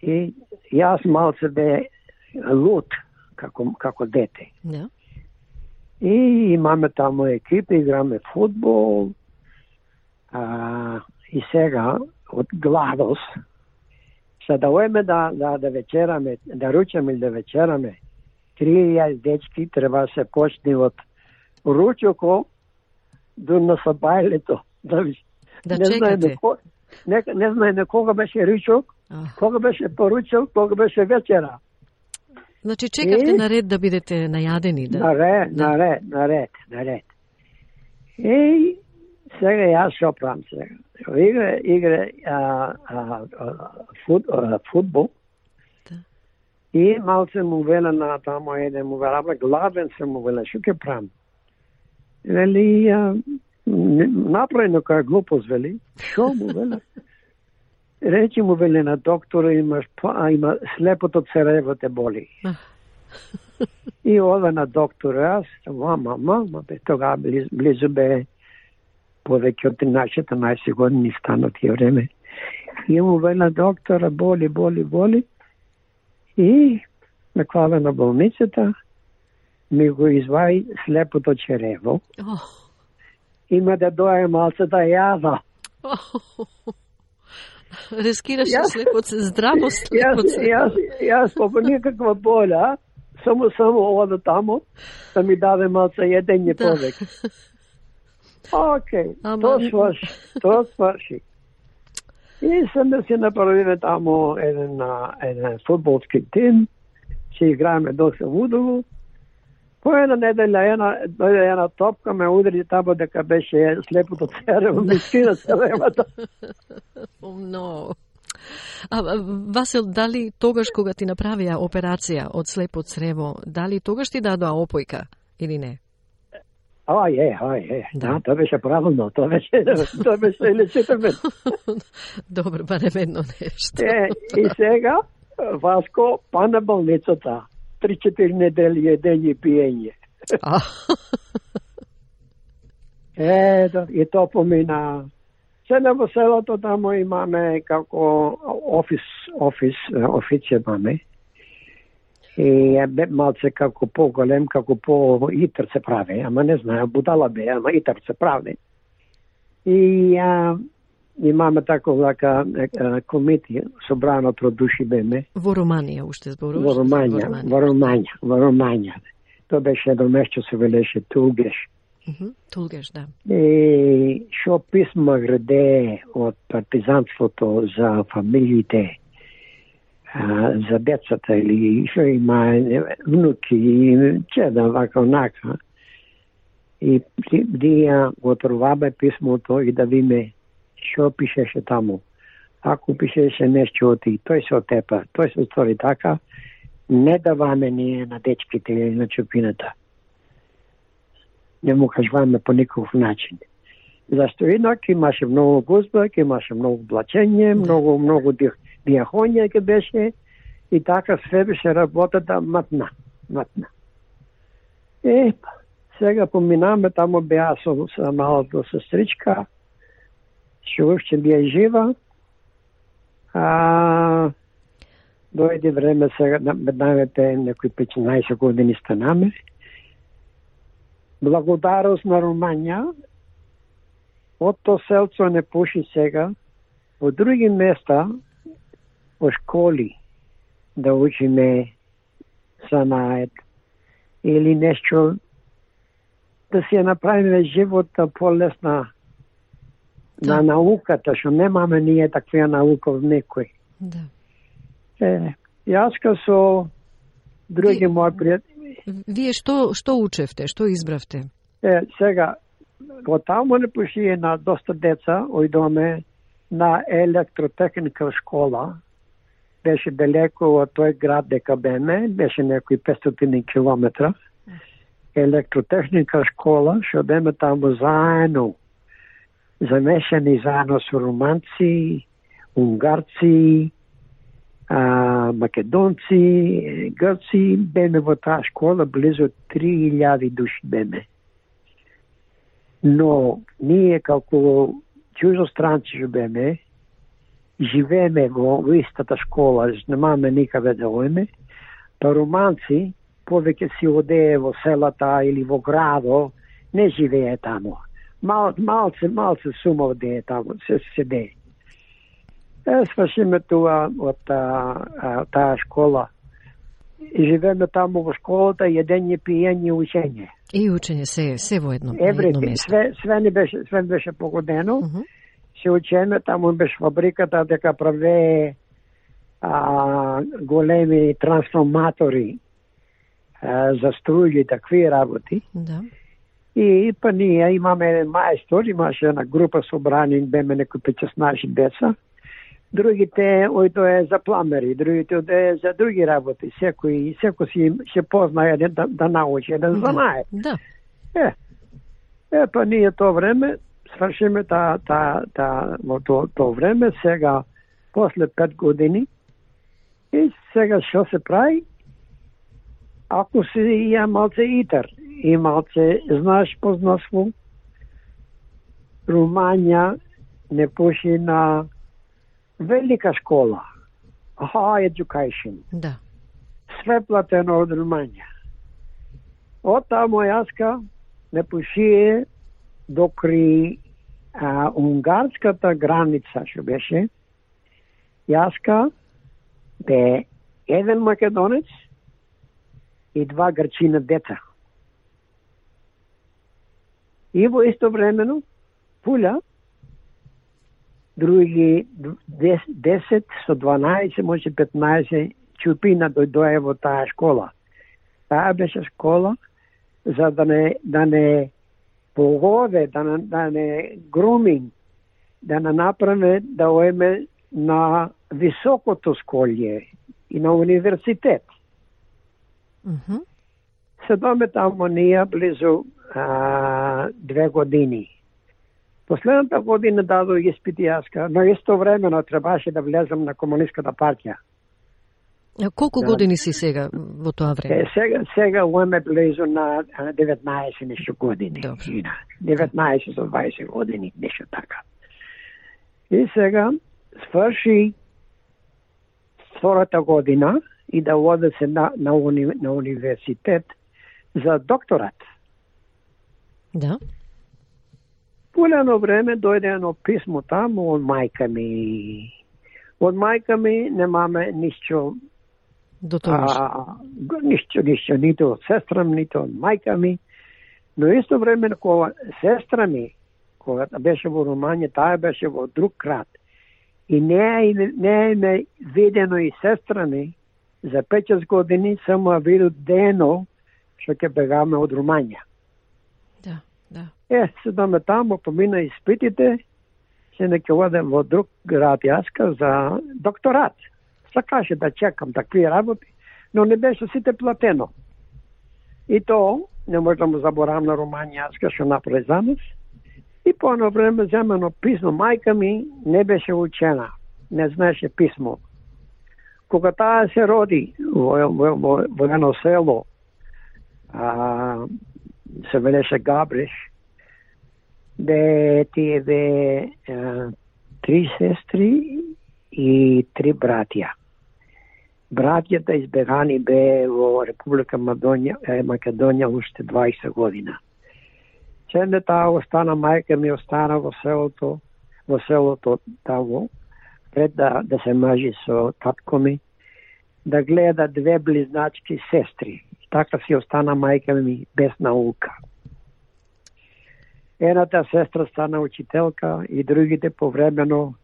И јас малце бе лут како, како дете. Да. И имаме таму екипа, играме футбол. А, и сега, од гладос, се да оеме да, да, да вечераме, да ручаме или да вечераме, три дечки треба се почне од ручоко до насабајлето. Да, Да не знае чекате. на ко- не, не знае на кога беше ручок, кога беше поручок, кога беше вечера. Значи чекавте И- на ред да бидете најадени, да. Наред, Да. наред, наред, наред. И сега јас што правам сега? Игра, игра а, а, фут, а, футбол. Да. И малце му веле на тамо еден му веле, абе гладен се му веле, што ќе правам? Вели, направи нека глупост, вели. Што му веле? Речи му веле на доктора имаш, па- а, има слепото црево те боли. И ода на доктор, јас, мама, мама, бе, тога близу бе повеќе од 13-14 години стану тие време. И му вела доктора, боли, боли, боли. И ме клава на болницата, ми го изваи слепото черево. О, Има да дое малце да јада. о, Рискираше Јас- слепоце, здраво Јас, слепоце. јас, јас по никаква боля, само само ода тамо да ми даде малце једење Да. повеќе. Океј, Ама- тоа сврши, тоа сврши. И сам да си направиме тамо еден, еден футболски тим, ќе играеме доста удово. По една неделја една, дојде една топка, ме удари тамо дека беше слепото церево, ми скина церевата. Но. А, а, Васил, дали тогаш кога ти направија операција од слепо црево, дали тогаш ти дадоа опојка или не? Ај, е, ај, е. Да. Тоа беше правилно, тоа беше, тоа беше лечитаме. Добро, барем едно нешто. Е, и сега, Васко, па на болницата. Три-четири недели едење и пиење. А, Е, да, и тоа помина. Сега во селото тамо имаме како офис, офис, е, официја имаме. И е бе малце како поголем, како по итар се прави, ама не знае, будала бе, ама итар се прави. И а, имаме тако е, комити, собрано тро души беме, во Романија уште зборуваш? во Ромања, во Ромања, во Ромања. Тоа беше едно место се велеше Тугеш. Мгм, Тулгеш, да. И шо писма граде од партизанството за фамилиите, а, за децата или што има внуки и чеда вака онака. И ти- дија го отровабе писмото и да видиме што пишеше таму. Ако пишеше нешто од и тој се отепа, тој се стори така, не даваме ние на дечките или на чупината не му кажуваме по никаков начин. Зашто инак имаше многу гузба, имаше многу блачење, многу, многу ди- диахонија ќе беше и така све беше работата матна, матна. Е, сега поминаме, тамо беа со, со малото сестричка, што уште бија жива, а дојде време сега, да на- највете некои 15 години станаме, благодарност на Румања, од то селцо не пуши сега, во други места, во школи, да учиме санаед или нешто да си ја направиме живота полесна Да. на науката, што немаме ние таква наука од некој. Да. Е, јас ка со други Ви- мои пријатели, Вие што што учевте, што избравте? Е, сега, во таму не пушие на доста деца, ојдоме на електротехника школа. Беше далеко од тој град дека беме, беше некои 500 километра. Електротехника школа, што беме таму заедно, замешани заедно со руманци, унгарци, а, македонци, грци, беме во таа школа, близо 3000 души беме. Но ние како чужостранци живееме, живееме во, во истата школа, немаме никаде да оеме, па романци повеќе си одее во селата или во градо, не живее тамо. Мал, малце, малце сума одее тамо, се седе. Е, свршиме тоа од таа школа. И живееме таму во школата, једење, пиење, учење. И учење се се во едно, едно место. све, све не беше, све беше погодено. Мгм. Се учеме, таму беше фабриката дека правее а, големи трансформатори а, за струји и такви работи. Да. И па ние имаме еден мајстор, имаше една група собрани, беме некои 15 деца. Другите ојдое за пламери, другите оде за други работи. Секој, секој си се позна еден да, да научи, еден знае. Да. Е, е, па ние тоа време свршиме та, та, та, во то, то време, сега, после пет години, и сега што се прави? Ако се ја малце итер и малце знаеш познанство, Руманија не поши на велика школа, high education Да. све платено од Руманија. Од таму јаска не пушие докри а, унгарската граница што беше, јаска бе еден македонец и два грчина деца. И во исто времено пуля други 10 со 12, може 15 чупина дојдоа во таа школа. Таа беше школа за да не да не погоде, да не, да не груминг, да не направи да оеме на високото школје и на университет. Мгм. Седоме таму ние близу а, две години. Последната година дадо испити јаска, но исто времено требаше да влезам на комунистската партија. Колку години си сега во тоа време? Е, сега, сега уеме близу на а, 19 нешто години. На 19 со 20 години, нешто така. И сега сврши втората година и да оде се на, на, уни, на университет за докторат. Да. Полено време дојде едно писмо таму од мајка ми. Од мајка ми немаме ништо До тогаш. А, го- ништо, ништо, нито од сестра ми, нито од мајка ми. Но исто време кога сестра ми, кога беше во Руманија, таа беше во друг град. И не е, не е ме видено и сестра ми за 5 години само ја виду дено што ќе бегаме од Руманија. Да, да. Е, седаме таму, помина испитите, се не ќе одам во друг град јаска за докторат. Па Сакаше да чекам такви работи, но не беше сите платено. И то, не може да му заборавам на Руманија, аз што направи за нас. И по едно време земено писмо. Мајка ми не беше учена, не знаеше писмо. Кога таа се роди во, во, во, во едно село, а, се велеше Габриш, бе тие бе а, три сестри и три братја. Братјата избегани бе во Република Македонија, Македонија уште 20 година. Ченде таа остана мајка ми остана во селото, во селото таво, пред да, да се мажи со татко ми, да гледа две близначки сестри. Така си остана мајка ми без наука. Едната сестра стана учителка и другите повремено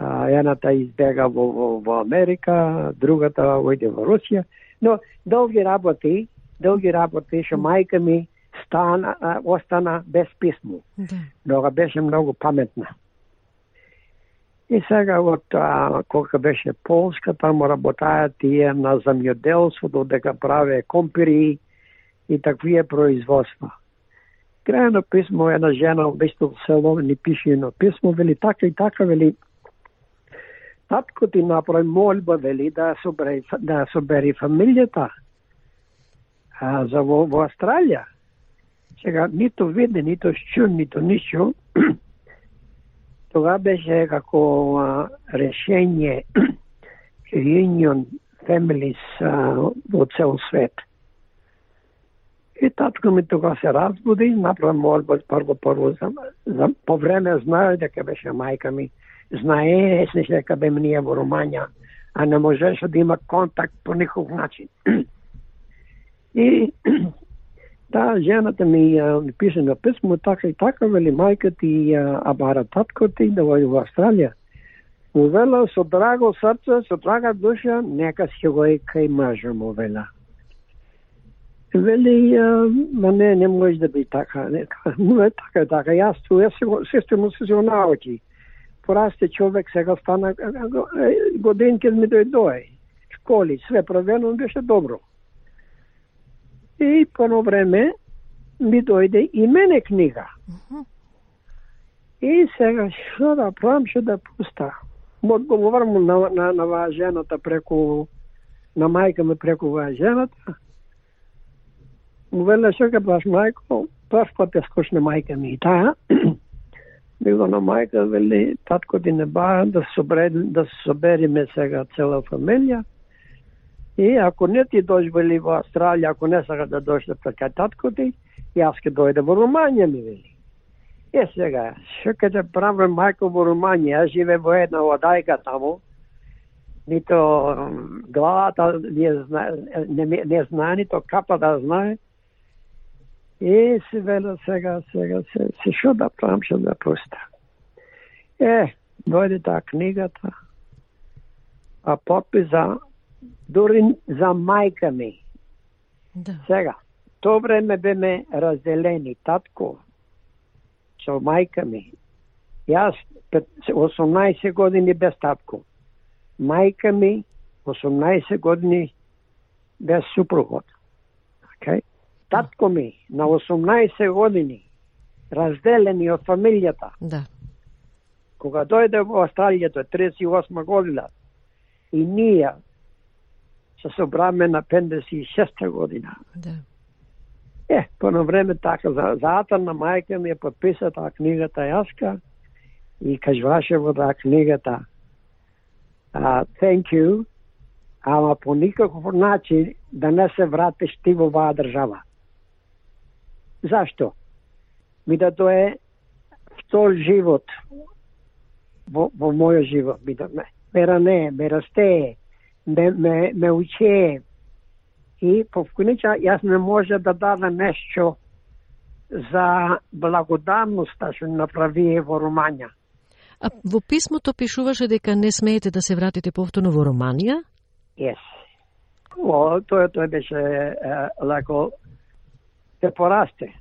едната избега во, во, во Америка, другата ојде во Русија. Но долги работи, долги работи, што мајка ми стана, остана без писмо. Да. Но беше многу паметна. И сега од а, кога беше Полска, таму работаја тие на земјоделство, додека праве компири и таквие производства. Крајно писмо една жена од исто село ни пише едно писмо, вели така и така, вели татко ти направи молба, вели да собери, да собери фамилијата а, за во, во Австралија. Сега, нито виде, нито чу, нито ништо. Тога беше како а, решение Union Families а, во цел свет. И татко ми тога се разбуди, направи молба прво прво за, за по време знае дека беше мајка ми. Знае, се дека бе ние во Руманија, а не можеше да има контакт по никаков начин. И да, жената ми, а, ми пише на писмо, така и така, вели мајка ти, а, а бара татко ти да води во Австралија. Му вела со драго срце, со драга душа, нека си го и кај мажа му вела. Вели, ма не, не може да би така. Не, не така, така. Јас ту, јас се му се се научи. Порасте човек, сега стана годинки ми дојдој. Школи, све провено, беше добро. И по време ми дојде и мене книга. И сега што да правам, што да пуста. Му одговорам на, на, на ваа жената преку, на мајка ми преку ваа жената. Му веле што ке правиш мајко, пат ја скошне мајка ми и таа. Било на мајка, вели, татко ти не бара да собере, да се собериме сега цела фамилија. И ако не ти дојш вели во Австралија, ако не сака да дојде така татко ти, јас ке дојде во Руманија ми вели. Е сега, што ке те да праве мајко во Руманија, јас живе во една одајка таму, нито главата не знае, не, не знае, нито капа да знае. И се веле сега, сега, се, се што да правам, што да пуста. Е, дојде таа книгата, а подпис за, дури за мајка ми. Да. Сега, то време беме разделени, татко, со мајка ми. Јас пет- 18 години без татко. Мајка ми 18 години без супругот. Okay? Татко ми на 18 години разделени од фамилијата. Да. Кога дојде во Австралија, е 38 година, и ние се собраме на 56 година. Да. Е, по едно време така, за, заата на мајка ми ја подписа таа книгата јаска и кажуваше во таа книгата а, thank you, ама по никаков начин да не се вратиш ти во оваа држава. Зашто? Ми да тоа е втор живот во, во мојот живот. Ми да ме, ме ране, ме расте, ме, ме, ме уче, и по вкуница јас не може да дадам нешто за благодарноста што направи во Руманија. А во писмото пишуваше дека не смеете да се вратите повторно во Романија? Yes. О, тоа тоа беше е, леко се порасте.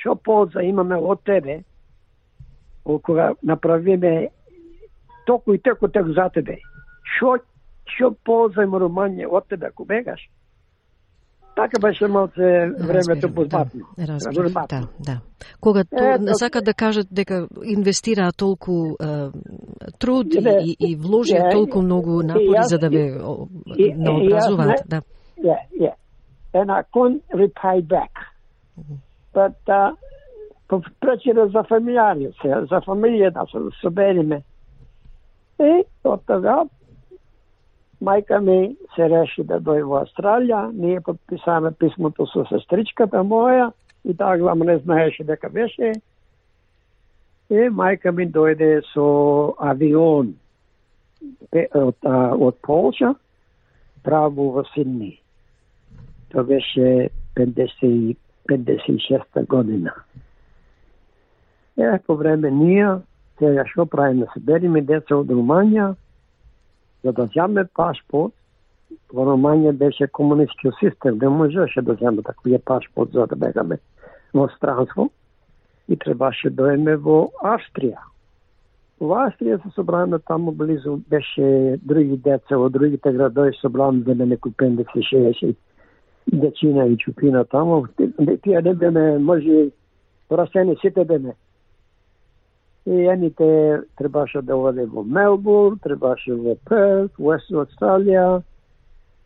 Што полза имаме од тебе кога направиме току и теку тек за тебе. Што што полза има Руманија од тебе ако бегаш? Така беше малце времето. Да, разбирам, Разбирам. да, да. Кога то, Е, тоа- сакат да кажат дека инвестираат толку е, труд Не, и, и, и вложија не, толку многу напори за да ве наобразуваат, не- да. Yeah, yeah. And I couldn't repay back. But uh, пречира за фамилијари, се, за фамилија да се собериме. И од тога мајка ми се реши да дојде во Австралија, ние подписаме писмото со сестричката моја и таа главно не знаеше дека беше. И мајка ми дојде со авион од, од Полша право во Сидни. Тоа беше 50, 56 година. Е, по време ние, сега што правиме, да собериме деца од Руманија, за да земе пашпорт, во Руманија беше комунистички систем, не можеше да земе таквиот пашпорт за да бегаме во странство и требаше да доеме во Австрија. Во Австрија се собраме таму близу беше други деца од другите градови собраме за да некои 50-60 да дечина и чупина таму. Тие не беме, може, порасени сите беме. И ените требаше да оде во Мелбурн, требаше во Перт, West Australia,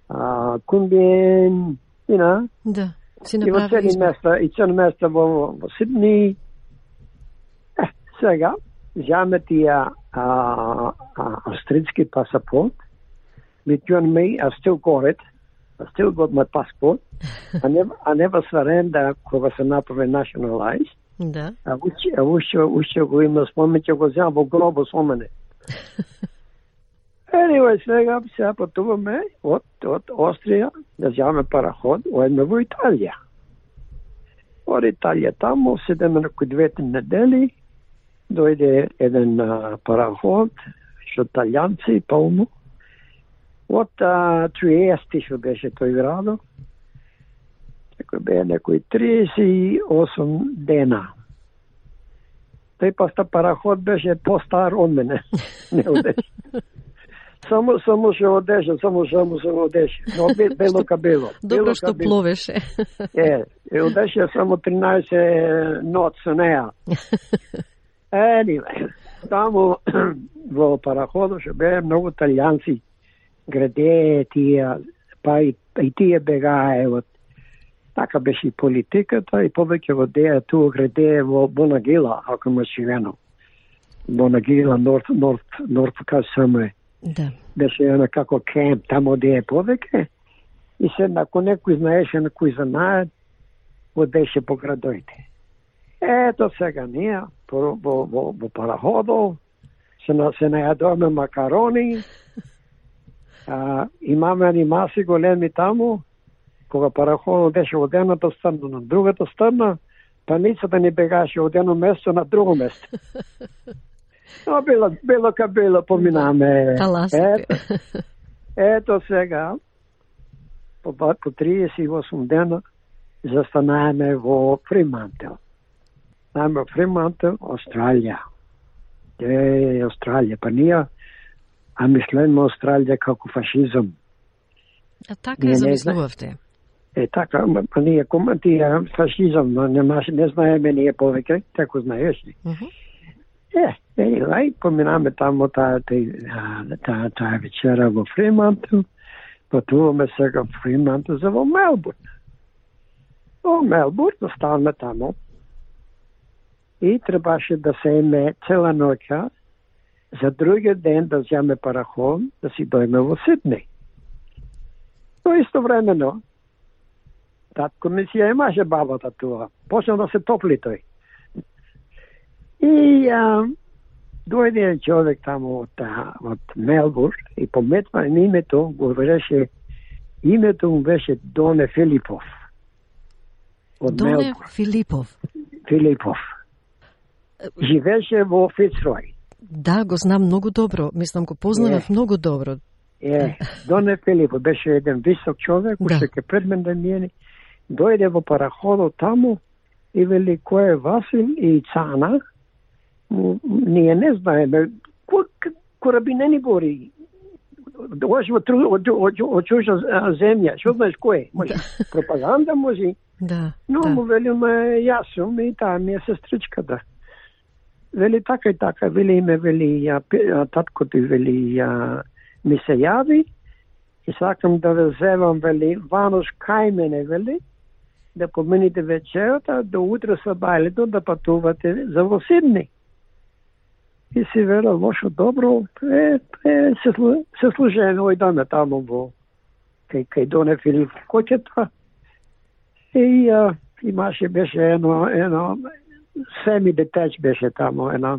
а, Кундин, you know, Да. Си и во направи избор. места, и цели места во, во Сидни. Е, сега, земе тија а, а, австрийски пасапорт, between me, I still got it, I still got my passport, I never, I never surrender кога се направи nationalized, Да. а уште, а уште, уште го има спомен, ќе го во гробо со мене. Anyway, сега сега патуваме од, од Острија да земаме параход, одеме во Италија. Од Италија таму седеме на кои двете недели, дојде еден а, параход, што италијанци полно, од а, Триести што беше тој градо, Некој беа некои 38 дена. Тој паста параход беше постар од мене. Не одеше. Само само што одеше, само само се одеше. Но бе- бело ка бело. Добро што пловеше. Е, е одеше само 13 нот со неа. Anyway, таму во параходот што беа многу италијанци граде тие, па и, и тие бегаe од така беше и политиката и повеќе во деја туа граде во Бонагила, ако ме живено. Бонагила, Норт, Норт, Норт Касаме Да. беше една како кемп тамо де е повеќе и се ако некој знаеше на кој знаат, одеше по градоите. Ето сега ние во, во, во, во параходо се, на, се најадуваме макарони, а, имаме анимаси големи таму, кога параходот беше од едната страна на другата страна, паницата ни бегаше од едно место на друго место. Но било, било ка било, поминаме. Таласите. Ето, ето сега, по, по 38 дена, застанаеме во Фримантел. Најме во Фримантел, Австралија. Е, Австралија, па ние, а мислеме Австралија како фашизам. А така ја не замислувавте. Е, така, па ние коментија фашизам, но не, не знаеме ние повеќе, како знаеш ли. Мгм. Е, anyway, поминаме тамо таа таа таа вечера во Фримантел, патуваме сега во Фримантел за во Мелбурн. Во Мелбурн оставаме тамо и требаше да се име цела ноќа за другиот ден да земе параход да си дојме во Сидней. Но истовремено, татко ми си ја имаше бабата туа. Почна да се топли тој. И а, дојде еден човек таму од, од Мелбурн и пометва им името, го беше, името му беше Доне Филипов. Од Доне Мелбурн. Филипов. Филипов. Живеше во Фицрой. Да, го знам многу добро. Мислам, го познавав многу добро. Е, Доне Филипов беше еден висок човек, Да. уште ке пред мен да миени. Дојде во параходот таму и вели кој е Васил и Цана. Ние не знаеме. Кој ни бори. Дош во тру- од, од, од чужа земја. Што знаеш кој? Може, пропаганда може. Да, Но да. му велиме јас сум и таа ми е сестричката. Вели така и така, вели име, вели ја, татко ти, вели ја, ми се јави и сакам да ве зевам, вели, ванош кај мене, вели, да помените вечерата, до утре со бајлето да патувате за во Сидни. И си вела, лошо, добро, е, е, се, слу- се служеме, ојдаме таму во, кај, кај Доне Филип Кочета. И а, имаше беше едно, едно семи детеч беше тамо, една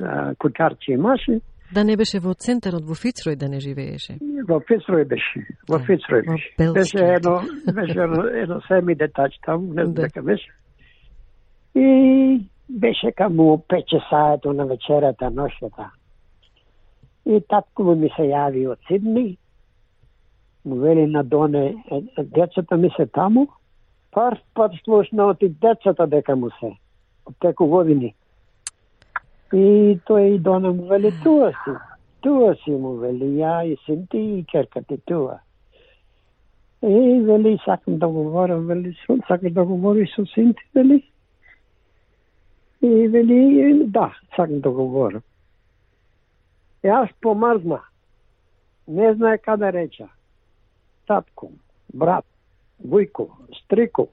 а, куќарче имаше. Да не беше во центарот во Фицрој да не живееше. Во Фицрој беше. Во Да, Фицрој во беше. Белскиот. Беше едно, беше едно, едно семи детач таму, не знам Да. дека беше. И беше каму 5 часаето на вечерата, ношата. И татко му ми се јави од Сидни, му вели на Доне, децата ми се таму, прв пат слушнав и децата дека му се, преку години. И тој и дона му вели, тоа си, тоа си му вели, ја и син ти и керка ти. И вели, сакам да говорам, вели, сакам да говори со син ти, вели? И вели, да, сакам да говорам. Јас помрзна. Не знае каде реча. Татко, брат, Вујко, Стрико,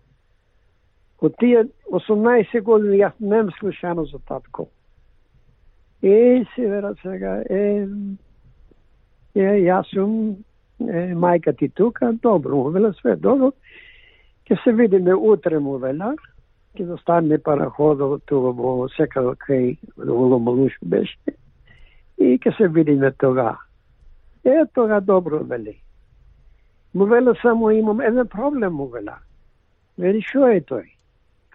Од тие 18 години јас нем слушано за татко. Е, се вера сега, е, е, јас сум, е, мајка ти тука, добро, му вела све добро. Ке се видиме утре, му вела. Ке застане параходот тука во сека кај во Ломалуш беше. И ке се видиме тога. Е, тога добро, вели. Му вела само имам еден проблем, му вела. Вели, шо е тој?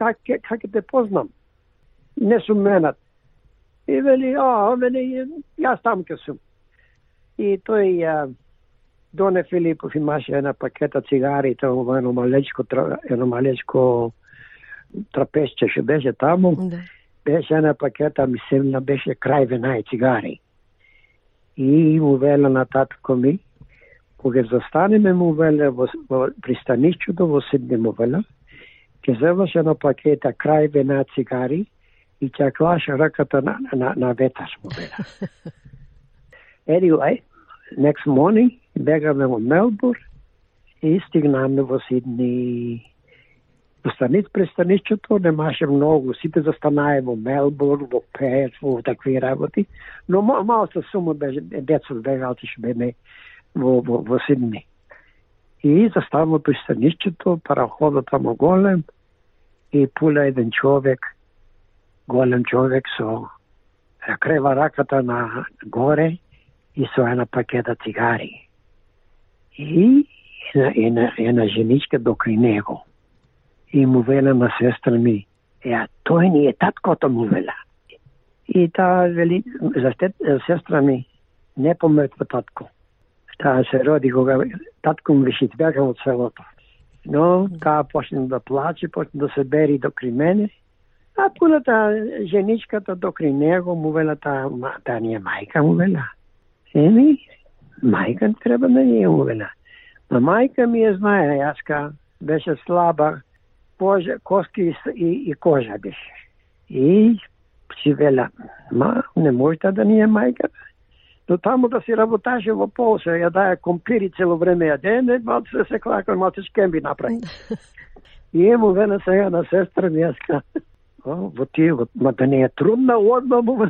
Как, как те познам? Не сум менат. И вели, а, вели, јас там ке сум. И тој а, Доне Филипов имаше една пакета цигари, тоа едно малечко, едно малечко трапезче ше беше таму. Да. Беше една пакета, мислим, беше крај вина и цигари. И му вела на татко ми, кога застанеме му веле во, во пристанишчето во Сидне му веле, ќе земаш едно пакета крај вина цигари и ќе клаше раката на, на, на ветар му веле. anyway, next morning бегаме во Мелбур и стигнаме во Сидни. Во станиц престаничето немаше многу, сите застанае во Мелбур, во Перт, во такви работи, но малку сума беше, деца бега, отише беме во, во, во Сидни. И заставаме пристанишчето, параходот тамо голем, и пуля еден човек, голем човек со крева раката на горе и со една пакета цигари. И една, една, една женичка докрај него. И му вела на сестра ми, е, тој ни е таткото му вела. И таа вели, за сестра ми, не помртва татко. Таа се роди кога татко му беше избегал од селото. Но таа почна да плаче, почна да се бери докри мене. А пуната женичката докри него му вела таа, таа да не е мајка му вела. Еми, мајка треба да не е му вела. Но мајка ми е знае, јаска беше слаба, кожа, коски и, и кожа беше. И си вела, ма, не може да ни е мајка но таму да си работаше во Полша, ја дае компири цело време ја дене, малце се, се клака, малце шкемби направи. И ему вена сега на сестра ми јаска, о, во тие, ма да не е трудна одма му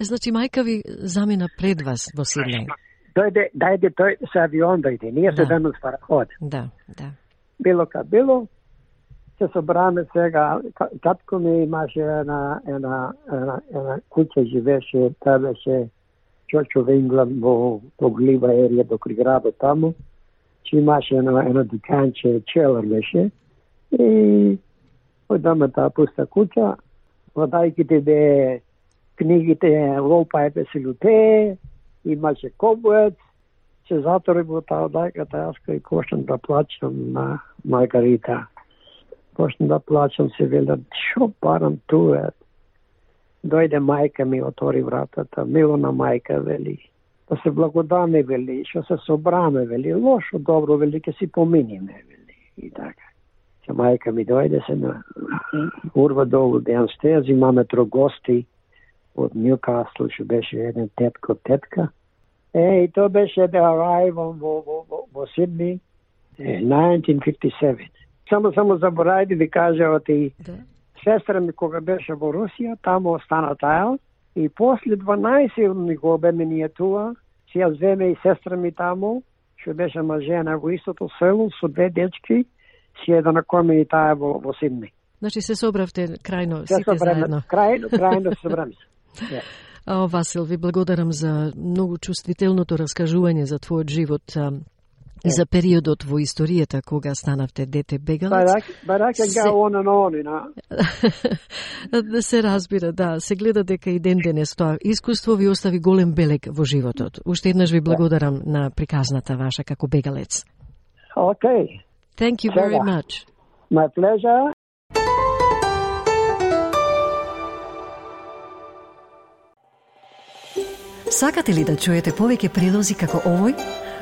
Значи, мајка ви замина пред вас во Сиднеј? Дојде, дајде тој со авион дојде, ние се да. с параход. Да, да. Било ка било, се собраме сега, татко ми имаше една, една, една, една куќа живеше, таа беше Чочо Венглан во, во Глива ерија до градот таму, че имаше едно, едно диканче, челар беше, и одаме таа пуста куќа, водајките бе книгите Лопа е песелуте, имаше кобуец, се затори во таа дајката, јас кој кошен да плачам на Маргарита почна да плачам, се велат, шо барам туе? Дојде мајка ми, отвори вратата, милона мајка, вели, да се благодаме, вели, што се собраме, вели, лошо, добро, вели, ке си поминиме, вели, и така. Се мајка ми дојде се на урва долу стез, имаме тро гости од Ньюкасл, што беше еден тетко, тетка. Е, и тоа беше да arrival во, во, во, во Сидни, 1957. Само само заборај да ви кажа оти да. сестра ми кога беше во Русија, таму остана таја и после 12 години го обеме ние туа, си ја земе и сестра ми таму, што беше мажена во истото село со две дечки, си е да накормени таа во, во Сидни. Значи се собравте крајно, се сите заедно. Крајно, крајно се собраме. yeah. О, Васил, ви благодарам за многу чувствителното раскажување за твојот живот и за периодот во историјата кога станавте дете бегалец. But I, can go on and on, you know. Да се разбира, да. Се гледа дека и ден денес тоа искуство ви остави голем белег во животот. Уште еднаш ви благодарам на приказната ваша како бегалец. Okay. Thank you very much. My pleasure. Сакате ли да чуете повеќе прилози како овој?